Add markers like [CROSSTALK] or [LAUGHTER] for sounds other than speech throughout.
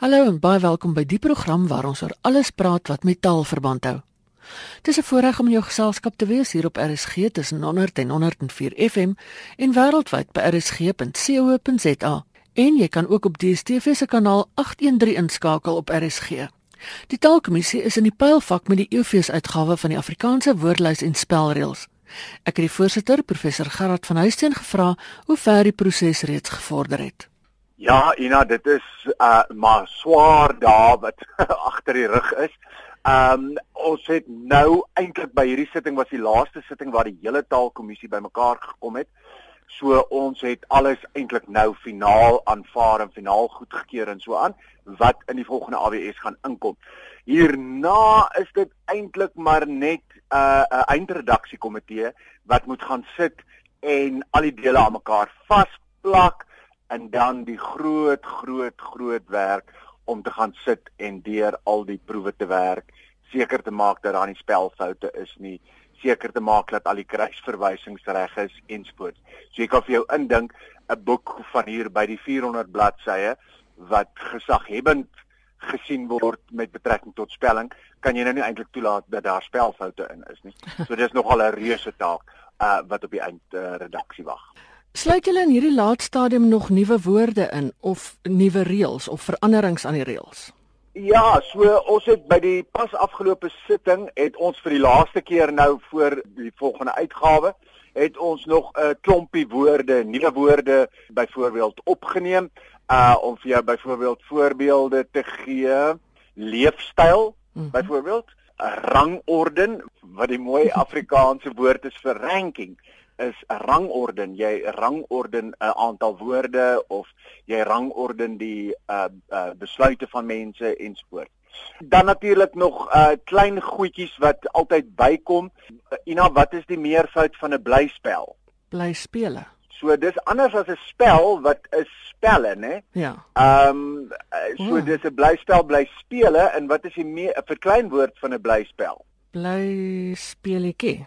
Hallo en baie welkom by die program waar ons oor alles praat wat met taal verband hou. Dis 'n voorreg om in jou geselskap te wees hier op RSG tussen 100 en 104 FM en wêreldwyd by rsg.co.za. En jy kan ook op DStv se kanaal 813 inskakel op RSG. Die Taalkommissie is in die pylfak met die EOFees uitgawe van die Afrikaanse woordlys en spelreëls. Ek het die voorsitter, professor Gerard van Huisteen gevra hoe ver die proses reeds gevorder het. Ja, Ina, dit is uh maar swaar daar wat [LAUGHS] agter die rug is. Um ons het nou eintlik by hierdie sitting was die laaste sitting waar die hele taalkommissie bymekaar gekom het. So ons het alles eintlik nou finaal aanvaar en finaal goedgekeur en so aan wat in die volgende AWS gaan inkom. Hierna is dit eintlik maar net 'n uh, 'n eindredaksiekomitee wat moet gaan sit en al die dele aan mekaar vasplak en dan die groot groot groot werk om te gaan sit en deur al die proewe te werk, seker te maak dat daar nie spelfoute is nie, seker te maak dat al die kruisverwysings reg is enspoorts. So jy kan vir jou indink 'n boek van hier by die 400 bladsye wat gesaghebend gesien word met betrekking tot spelling, kan jy nou nie eintlik toelaat dat daar spelfoute in is nie. So dis nogal 'n reuse taak uh, wat op die eind uh, wag. Sluit julle in hierdie laat stadium nog nuwe woorde in of nuwe reëls of veranderings aan die reëls? Ja, so ons het by die pas afgelope sitting het ons vir die laaste keer nou voor die volgende uitgawe het ons nog 'n klompie woorde, nuwe woorde byvoorbeeld opgeneem uh om vir jou byvoorbeeld voorbeelde te gee. Leefstyl mm -hmm. byvoorbeeld, rangorden wat die mooi Afrikaanse woord is vir ranking is 'n rangorden. Jy rangorden 'n aantal woorde of jy rangorden die uh, uh besluite van mense ensovoorts. Dan natuurlik nog uh klein goedjies wat altyd bykom. Ina, wat is die meervoud van 'n blyspel? Blyspele. So dis anders as 'n spel wat is spelle, né? Ja. Ehm um, so oh. dis 'n blyspel, blyspele en wat is die 'n verkleinwoord van 'n blyspel? Blyspeletjie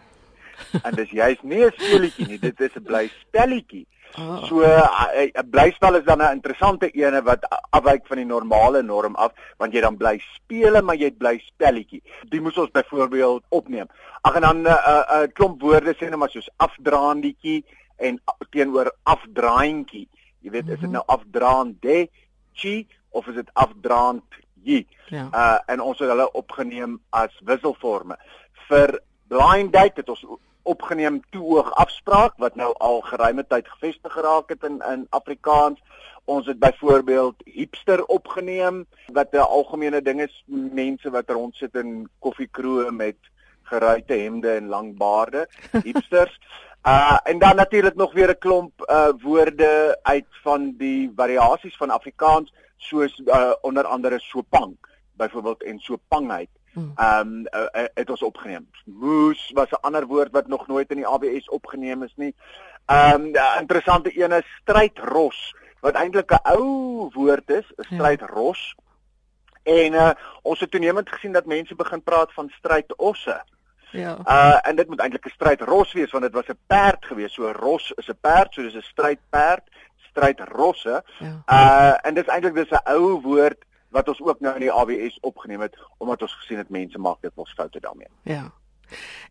en dis jy's nie 'n speletjie nie, dit is 'n bly spelletjie. Oh. So 'n blyspel is dan 'n interessante ene wat afwyk van die normale norm af, want jy dan bly speel, maar jy bly spelletjie. Die moet ons byvoorbeeld opneem. Ag en dan 'n uh, 'n uh, klomp woorde sê net maar soos afdraandetjie en teenoor afdraantjie. Jy weet, mm -hmm. is dit nou afdraande chi of is dit afdraand ji? Ja. Uh en ons het hulle opgeneem as wisselforme vir blind date het ons opgeneem toeoog afspraak wat nou al geruime tyd gevestig geraak het in in Afrikaans. Ons het byvoorbeeld hipster opgeneem wat 'n algemene ding is mense wat rond sit in koffiekroë met geruite hemde en lang baarde, [LAUGHS] hipsters. Uh en dan natuurlik nog weer 'n klomp uh woorde uit van die variasies van Afrikaans soos uh onder andere sopang byvoorbeeld en sopangheid. Hmm. Ehm um, uh, uh, het ons opgeneem. Moes was 'n ander woord wat nog nooit in die ABS opgeneem is nie. Ehm um, 'n interessante een is strydros wat eintlik 'n ou woord is, 'n ja. strydros. En uh, ons het toenemend gesien dat mense begin praat van strydosse. Ja. Uh en dit moet eintlik 'n strydros wees want dit was 'n perd gewees. So ros is 'n perd, so dis 'n strydperd, strydrosse. Ja. Uh en dit is eintlik dis 'n ou woord wat ons ook nou in die AWS opgeneem het omdat ons gesien het mense maak dit mos foute daarmee. Ja.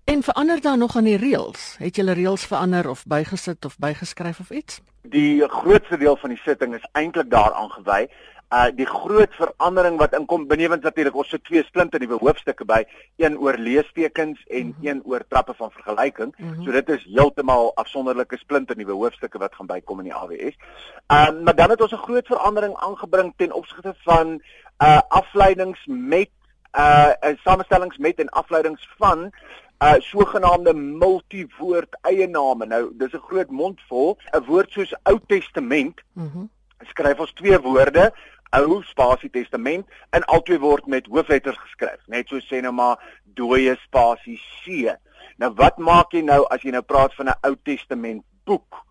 En verander dan nog aan die reëls? Het julle reëls verander of bygesit of bygeskryf of iets? Die grootste deel van die sitting is eintlik daaraan gewy uh die groot verandering wat inkom benewens natuurlik ons het twee splinte nuwe hoofstukke by een oor leestekens en mm -hmm. een oor trappe van vergelyking mm -hmm. so dit is heeltemal afsonderlike splinte nuwe hoofstukke wat gaan bykom in die AWS. Um uh, maar dan het ons 'n groot verandering aangebring ten opsigte van uh afleidings met uh samestellings met en afleidings van uh sogenaamde multiwoord eie name. Nou dis 'n groot mondvol, 'n woord soos Ou Testament. Mm skryf ons twee woorde ou spasie testament en albei word met hoofletters geskryf. Net so sê nou maar dooie spasie C. Nou wat maak jy nou as jy nou praat van 'n ou testament boek?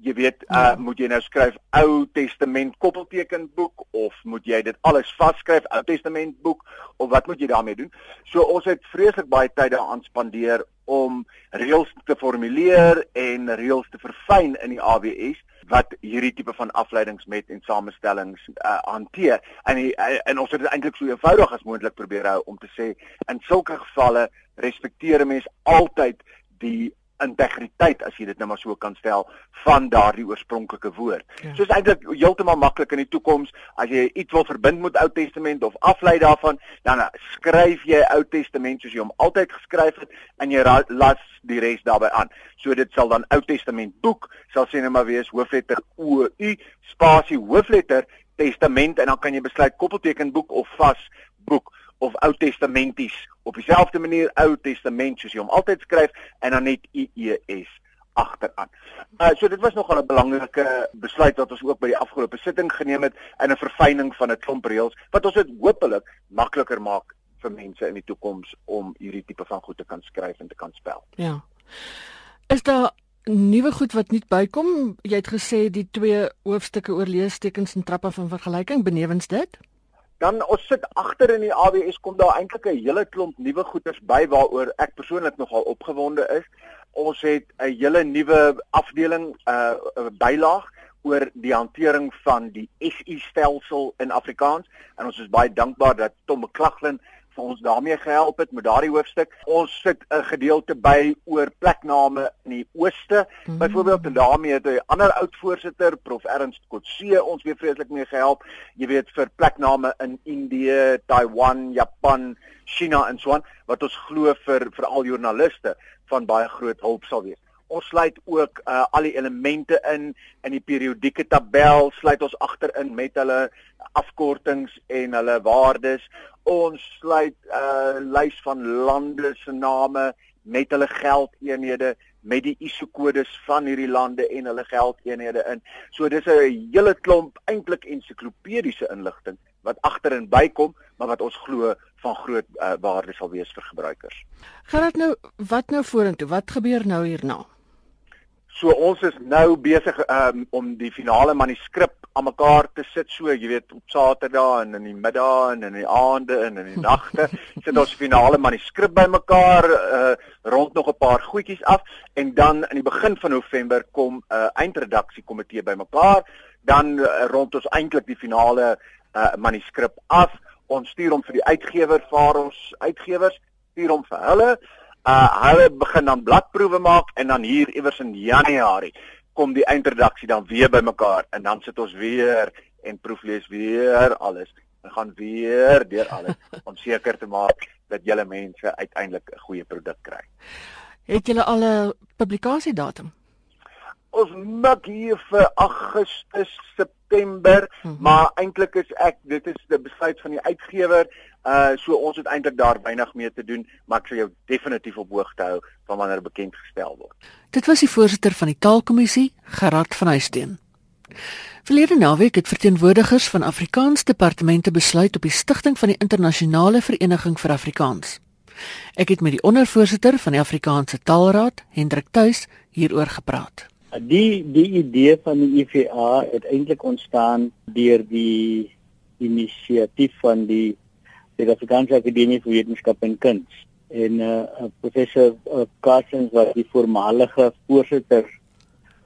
Jy weet uh, moet jy nou skryf ou testament koppelteken boek of moet jy dit alles vasskryf ou testament boek of wat moet jy daarmee doen? So ons het vreeslik baie tyd daaraan spandeer om reëls te formuleer en reëls te verfyn in die AWS wat hierdie tipe van afleidings met en samestellings uh, hanteer. En die, uh, en ons het dit eintlik so eenvoudig as moontlik probeer hou om te sê in sulke gevalle respekteer 'n mens altyd die integriteit as jy dit nou maar so kan stel van daardie oorspronklike woord. Ja. So is eintlik heeltemal maklik in die toekoms as jy iets wil verbind met Ou Testament of aflei daarvan, dan skryf jy Ou Testament soos jy hom altyd geskryf het en jy las die res daarbey aan. So dit sal dan Ou Testament boek sal sê net maar wees hoofletter O U spasie hoofletter testament en dan kan jy besluit koppelteken boek of vas boek of Ou Testamenties op dieselfde manier Ou Testament soos jy hom altyd skryf en dan net IES agteraan. Uh so dit was nogal 'n belangrike besluit wat ons ook by die afgelope sitting geneem het in 'n verfyning van 'n klomp reëls wat ons dit hopelik makliker maak vir mense in die toekoms om hierdie tipe van goed te kan skryf en te kan spel. Ja. Is daar nuwe goed wat nuut bykom? Jy het gesê die twee hoofstukke oor leestekens en trappe van vergelyking benewens dit? Dan ons sit agter in die AWS kom daar eintlik 'n hele klomp nuwe goeders by waaroor ek persoonlik nogal opgewonde is. Ons het 'n hele nuwe afdeling uh bylaag oor die hantering van die SI stelsel in Afrikaans en ons is baie dankbaar dat Tom McLaughlin vir ons daarmee gehelp het met daardie hoofstuk. Ons sit 'n gedeelte by oor plekname in die ooste. Mm. Byvoorbeeld en daarmee het 'n ander oud voorsitter, Prof Ernst Kotse, ons weer vreeslik mee gehelp. Jy weet vir plekname in Indië, Taiwan, Japan, China en so aan wat ons glo vir vir al joernaliste van baie groot hulp sal wees. Ons sluit ook uh, al die elemente in in die periodieke tabel, sluit ons agterin met hulle afkortings en hulle waardes ons sluit 'n uh, lys van lande se name met hulle geldeenhede met die ISO kodes van hierdie lande en hulle geldeenhede in. So dis 'n hele klomp eintlik ensiklopediese inligting wat agterin bykom, maar wat ons glo van groot uh, waarde sal wees vir gebruikers. Gaan dit nou wat nou vorentoe? Wat gebeur nou hierna? So ons is nou besig um, om die finale manuskrip aan mekaar te sit so, jy weet, op Saterdag en in die middag en in die aande en in die [LAUGHS] nagte sit ons finale manuskrip bymekaar uh rond nog 'n paar goedjies af en dan in die begin van November kom 'n uh, eindredaksie komitee bymekaar, dan uh, rond ons eintlik die finale uh manuskrip af. Ons stuur hom vir die uitgewer, vir ons uitgewers, stuur hom vir hulle. Uh hulle begin dan bladproewe maak en dan hier iewers in Januarie kom die eindredaksie dan weer bymekaar en dan sit ons weer en proeflees weer alles en gaan weer deur alles om seker te maak dat julle mense uiteindelik 'n goeie produk kry. Het julle al 'n publikasiedatum? Ons mik hier vir Augustus, September, mm -hmm. maar eintlik is ek dit is die besluit van die uitgewer Uh so ons het eintlik daar weinig mee te doen, maar ek sal jou definitief op hoogte hou van wanneer bekend gestel word. Dit was die voorsitter van die Taalkommissie, Gerard van Huisteen. Verlede naweek het verteenwoordigers van Afrikaans departemente besluit op die stigting van die internasionale vereniging vir Afrikaans. Ek het met die ondervoorsitter van die Afrikaanse Taalraad, Hendrik Tuis, hieroor gepraat. Die die idee van die IVA het eintlik ontstaan deur die inisiatief van die Suid-Afrikaanse Akademie vir Wetenskap en Kuns en uh, professor uh, Carstens was die voormalige voorsitter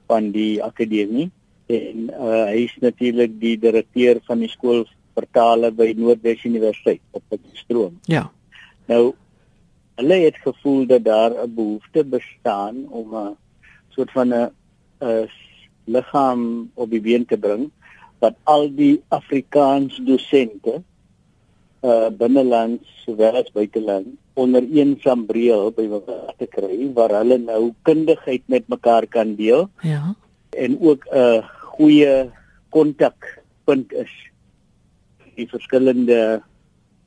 van die akademie en uh, hy is natuurlik die direkteur van die skool vertale by Noordwes Universiteit op Potchefstroom. Ja. Nou hulle het gevoel dat daar 'n behoefte bestaan om 'n soort van 'n liggaam op die been te bring wat al die Afrikaans dosente uh binneland sowel as buiteland onder een sambreel by mekaar te kry waar hulle nou kundigheid met mekaar kan deel. Ja. En ook 'n uh, goeie kontakpunt is die verskillende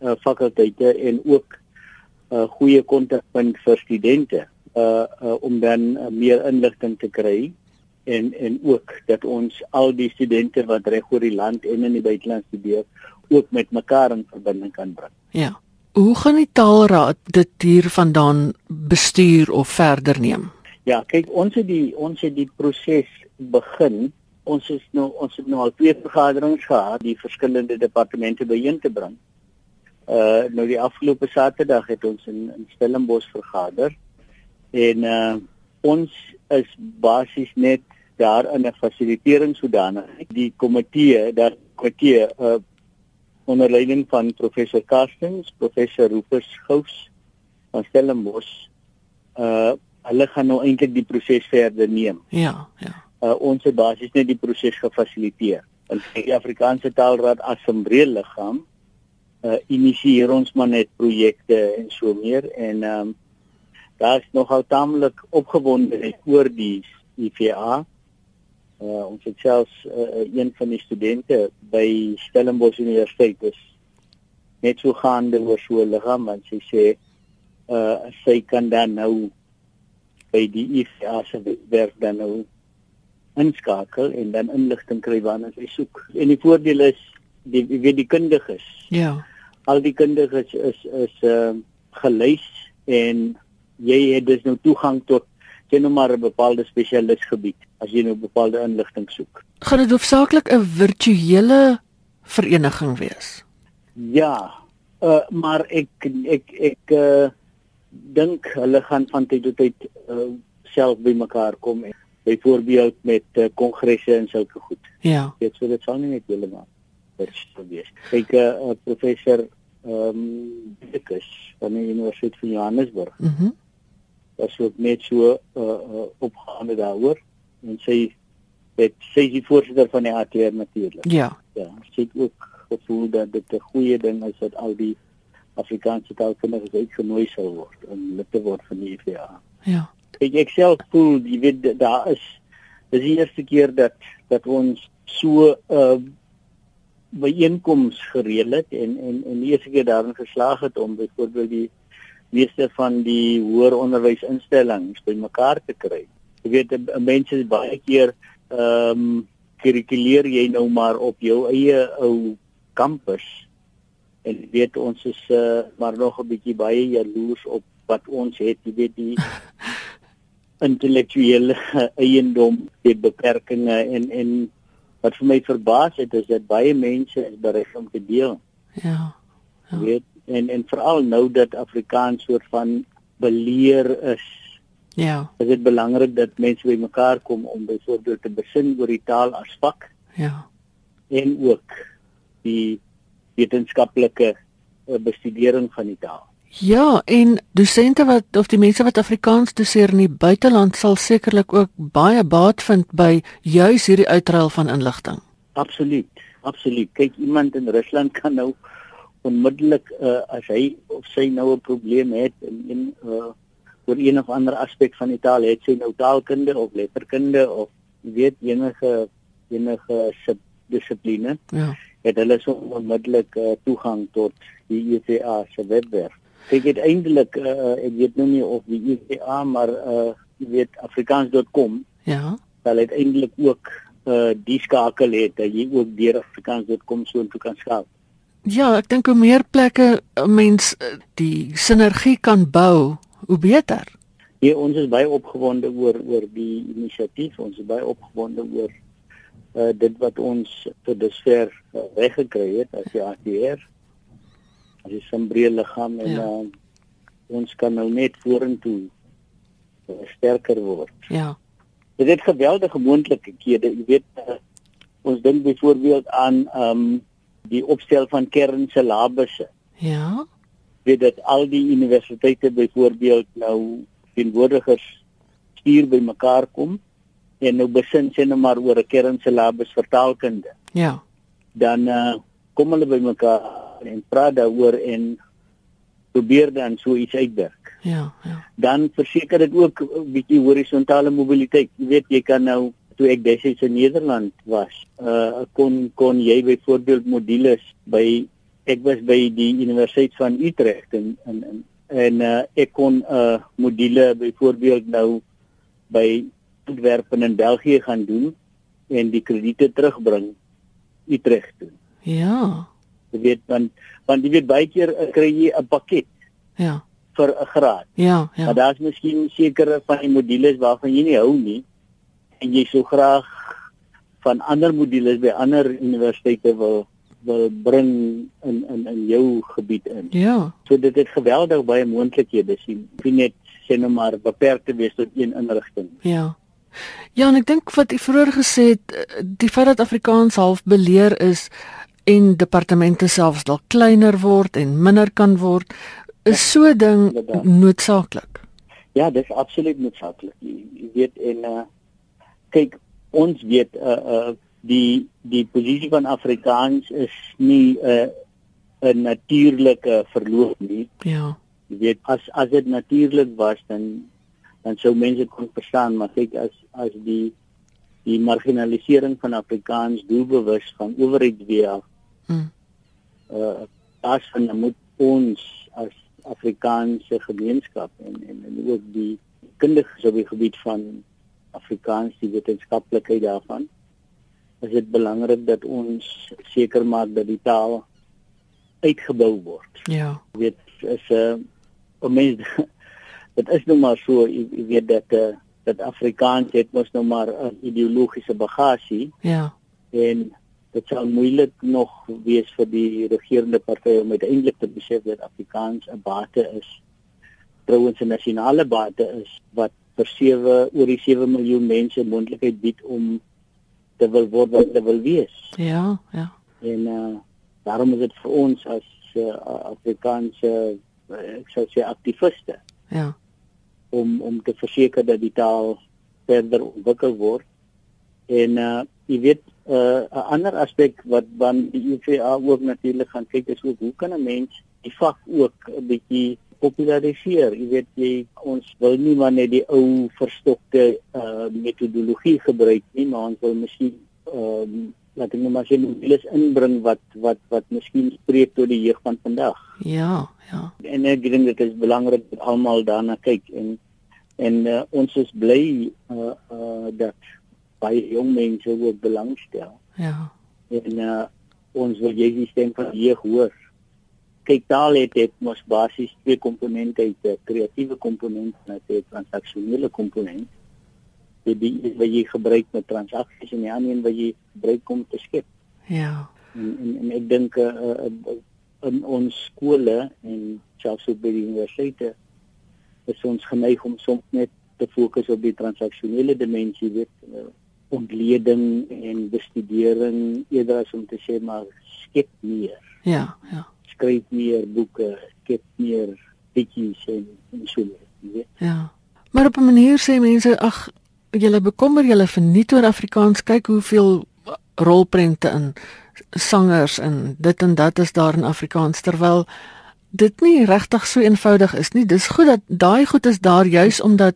uh, fakulteite en ook 'n uh, goeie kontakpunt vir studente uh, uh om dan uh, meer inligting te kry en en ook dat ons al die studente wat reg oor die land en in die buiteland studeer ook met mekaar in verbinding kan bring. Ja. Hoe gaan die taalraad dit hiervandaan bestuur of verder neem? Ja, kyk, ons het die ons het die proses begin. Ons is nou ons het nou al twee vergaderings gehad, die verskillende departemente byeen te bring. Uh nou die afgelope Saterdag het ons in in Stellenbosch vergader en uh ons is basies net daar in 'n fasilitering sodanigheid die komitee dat komitee uh, onder leiding van professor Karstens, professor Rufus Gous van Stellenbosch uh hulle gaan nou eintlik die proses verder neem. Ja, ja. Uh ons het basies net die proses gefasiliteer. En die Afrikaanse Taalraad as 'n breë liggaam uh initieer ons maar net projekte en so meer en ehm um, daar is nogal taamlik opgewonde oor die IFA. Uh ons het selfs uh, een van die studente by Stellenbosch Universiteit is net so gaande oor so 'n liggaam en sy sê uh sy kan dan nou by die IFA se werk dan nou inskakel en dan inligting kry wanneer sy soek. En die voordeel is die wie die kundiges. Ja. Al die kundiges is is uh gelys en jy het dus nou toegang tot jy nou maar 'n bepaalde spesialisgebied as jy nou bepaalde inligting soek. Gaan dit hoofsaaklik 'n virtuele vereniging wees? Ja. Uh maar ek ek ek uh dink hulle gaan van tyd tot tyd uh, self bymekaar kom en byvoorbeeld met kongresse uh, en sulke goed. Ja. Dit sou dit sal nie net heeltemal verstaan wees. Kyk 'n uh, professor ehm um, Dikus van die Universiteit van Johannesburg. Mhm. Mm was ook net so uh, uh, opgaande daaroor en sy het sy is die voorsitter van die ATR natuurlik. Ja. Ja, sy het ook gevoel dat dit 'n goeie ding is dat al die Afrikaanse taalkundiges uitgenooi sal word om lid te word van die IFA. Ja. Ek ek self voel jy weet daar is dis die eerste keer dat dat ons so 'n uh, byeenkoms gereël het en en en die eerste keer daarin geslaag het om byvoorbeeld die meeste van die hoër onderwysinstellings bymekaar te kry. Jy weet mense is baie keer ehm um, kurikuleer jy nou maar op jou eie ou kampus en jy weet ons is uh, maar nog 'n bietjie baie jaloers op wat ons het, jy weet die [LAUGHS] intellektuele eiendom, die beperkings en en wat vir my verbaas het is dat baie mense is bereid om te deel. Ja. Ja. Weet en en veral nou dat Afrikaans soort van beleer is. Ja. Is dit belangrik dat mense bymekaar kom om byvoorbeeld te besin oor die taal as vak Ja. en ook die wetenskaplike uh, bestudering van die taal. Ja, en dosente wat of die mense wat Afrikaans doseer in die buiteland sal sekerlik ook baie baat vind by juis hierdie uitruil van inligting. Absoluut. Absoluut. Kyk, iemand in Rusland kan nou onmiddellik uh, as hy of sy nou 'n probleem het in in uh, oor een of ander aspek van die taal, het sy nou taalkunde of letterkunde of weet enige enige dissipline. Ja. Het hulle so onmiddellik uh, toegang tot die IFA se webwerf. Kyk uiteindelik uh, ek weet nou nie of die IFA maar uh, jy weet afrikaans.com Ja. sal uiteindelik ook uh, die skakel het dat jy ook deur afrikaans.com so intoe kan skakel. Ja, ek dink hoe meer plekke 'n mens eh, die sinergie kan bou, hoe beter. Ja, ons is baie opgewonde oor oor die inisiatief. Ons is baie opgewonde oor uh dit wat ons tot dusver uh, reggekry het as die ATR. As 'n sambreel liggaam en Ja. uh, ons kan nou net vorentoe uh, sterker word. Ja. Dit het geweldige moontlikhede. Jy weet uh, ons dink byvoorbeeld aan um die opstel van kernsyllabusse. Ja. Weet dat al die universiteite byvoorbeeld nou teenwoordigers stuur by mekaar kom en nou besin sê nou maar oor 'n kernsyllabus vir taalkunde. Ja. Dan uh, kom hulle by mekaar en praat daaroor en probeer dan so iets uitwerk. Ja, ja. Dan verseker dit ook 'n bietjie horisontale mobiliteit. Jy weet jy kan nou toe ek destyds in Nederland was, uh kon kon jy byvoorbeeld modules by ek was by die Universiteit van Utrecht en en en, en uh, ek kon 'n uh, module byvoorbeeld nou by Antwerpen in België gaan doen en die krediete terugbring Utrecht toe. Ja. Jy weet want want jy weet baie keer uh, kry jy 'n pakket Ja. vir 'n graad. Ja, Maar ja. daar's miskien sekere van die modules waarvan jy nie hou nie en jy sou graag van ander modules by ander universiteite wil wil bring in in in jou gebied in. Ja. So dit het geweldig baie moontlikhede sien. Nie net sê nou maar beperk te wees tot een inrigting. Ja. Ja, en ek dink wat u vroeër gesê het, eh, die feit dat Afrikaans half beleer is en departemente selfs dalk kleiner word en minder kan word, is so 'n ding noodsaaklik. Ja, dis absoluut noodsaaklik. Jy, jy weet en uh kyk, ons weet uh uh die die posisie van Afrikaans is nie 'n uh, 'n natuurlike verloop nie. Ja. Jy weet as as dit natuurlik was dan dan sou mense kon verstaan, maar kyk as as die die marginalisering van Afrikaans doelbewus van owerheid weer Mm. Uh as van moet ons as Afrikaanse gemeenskap en en, en ook die kundiges op die gebied van Afrikaans die wetenskaplikheid daarvan is dit belangrik dat ons seker maak dat die taal uitgebou word. Ja. Jy weet is 'n uh, mens [LAUGHS] dit is nou maar so jy, jy weet dat uh, dat Afrikaans het mos nou maar 'n ideologiese bagasie. Ja. En dit sal moeilik nog wees vir die regerende partye om uiteindelik te besef dat Afrikaans 'n bate is. Trouwens 'n nasionale bate is wat vir 7 oor die 7 miljoen mense moontlikheid bied om te wil word wat hulle wil wees. Ja, ja. En uh daarom is dit vir ons as uh, Afrikaanse uh, ek sou sê aktiviste. Ja. Om om te verseker dat die taal verder ontwikkel word. En uh jy weet uh, 'n ander aspek wat dan die UVA ook natuurlik gaan kyk is ook hoe kan 'n mens die vak ook 'n bietjie populariseer. Jy weet jy ons wil nie maar net die ou verstokte uh, metodologie gebruik nie, maar ons wil miskien ehm uh, laat ek net maar sê mobiles inbring wat wat wat miskien spreek tot die jeug van vandag. Ja, ja. En ek dink dit is belangrik dat almal daarna kyk en en uh, ons is bly uh, uh, dat baie jong mense ook belangstel. Ja. En uh, ons wil jy die stem van jeug hoor. Kyk taal het dit mos basies twee komponente, 'n kreatiewe komponent en 'n transaksionele komponent. Dit die wat jy gebruik met transaksies en die ander een wat jy gebruik om te skep. Ja. En en, en ek dink uh, uh, in ons skole en selfs op by die universiteite is ons geneig om soms net te fokus op die transaksionele dimensie, weet uh, ontleding en bestudering eerder as om te sê maar skep meer. Ja, ja. Skryf meer boeke, skep meer bietjies en, en so meer. Ja. Maar op 'n manier sê mense ag julle bekommer julle verniet oor Afrikaans kyk hoeveel rolprente in sangers en dit en dat is daar in Afrikaans terwyl dit nie regtig so eenvoudig is nie. Dis goed dat daai goed is daar juis omdat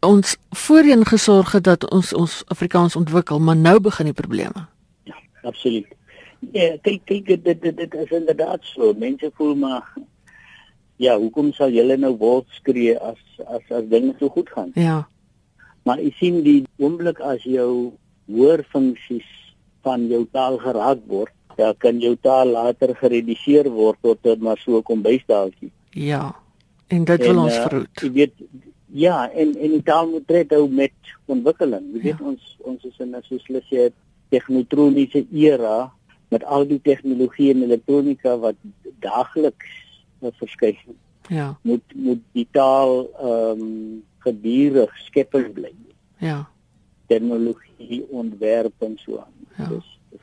ons voorheen gesorg het dat ons ons Afrikaans ontwikkel, maar nou begin die probleme. Ja, absoluut. Ja, kyk kyk dit dit dit is inderdaad so. Mense voel maar ja, hoekom sal julle nou wolf skree as as as dinge so goed gaan? Ja. Maar jy sien die oomblik as jou hoorfunksies van jou taal geraak word, ja, kan jou taal later gereduseer word tot net maar so 'n kombuisdaaltjie. Ja. En dit wil en, ons verhoed. Uh, jy weet Ja, en en die taal moet tred hou met ontwikkeling. Jy weet ja. ons ons is in 'n soos hulle sê tegnotroniese era met al die tegnologie en elektronika wat daagliks verskyn. Ja. Moet moet die taal ehm um, gedurig skepper bly. Ja. Tegnologie ontwerp en so aan. Ja. Dus, dus,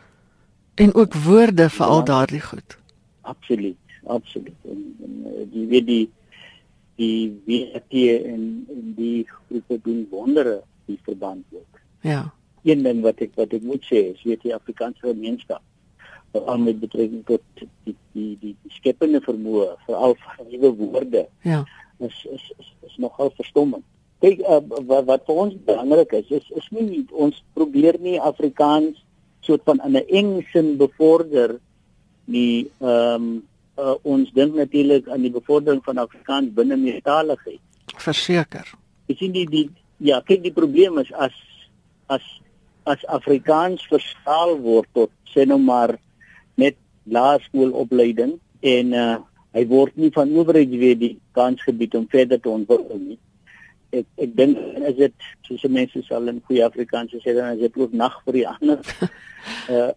en ook woorde vir ja, al daardie goed. Absoluut, absoluut. En, en die weet die die WT en en die groepe doen wondere die verband ook. Ja. Een ding wat ek wat ek moet sê is weet die Afrikaanse gemeenskap veral met betrekking tot die die die, die skepende vermoë veral van nuwe woorde. Ja. is is is, is nogal verstommend. Kyk uh, wat wat vir ons belangrik is is is nie ons probeer nie Afrikaans soort van in 'n eng sin bevorder nie ehm um, uh, ons dink natuurlik aan die bevordering van Afrikaans binne meertaligheid. Verseker. Ek sien die die ja, kyk die probleem is as as as Afrikaans verstaal word tot sê nou maar net laerskoolopleiding en uh, hy word nie van owerheid weer die kans gebied om verder te ontwikkel nie. Ek ek dink as dit soos mense sal in goeie Afrikaans sê dan is dit ook nag vir die ander [LAUGHS] uh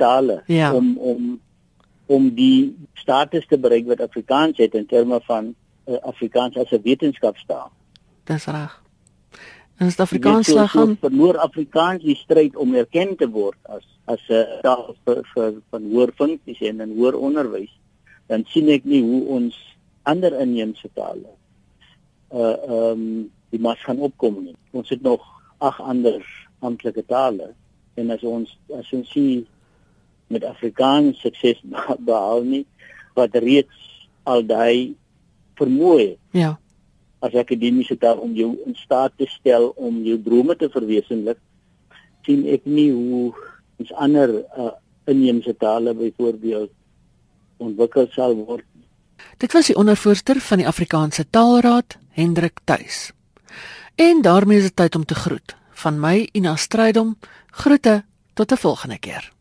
tale ja. om om om die status te bereik wat Afrikaans het in terme van uh, Afrikaans as 'n wetenskapstaal. Dis reg. En as Afrikaans so, gaan verloor Afrikaans die stryd om erken te word as as 'n taal vir vir van hoër funksies en in hoër onderwys, dan sien ek nie hoe ons ander inheemse tale uh ehm um, die mas gaan opkom nie. Ons het nog ag ander amptelike tale en as ons as ons sien met Afrikaans sukses [LAUGHS] behaal nie wat reeds al daai vermoë ja as akademiese taal om jou in staat te stel om jou drome te verwesenlik sien ek nie hoe ons ander uh, inheemse tale byvoorbeeld ontwikkel sal word. Dit was die ondervoorsitter van die Afrikaanse Taalraad Hendrik Tuis. En daarmee is dit tyd om te groet. Van my Ina Strydom groete tot 'n volgende keer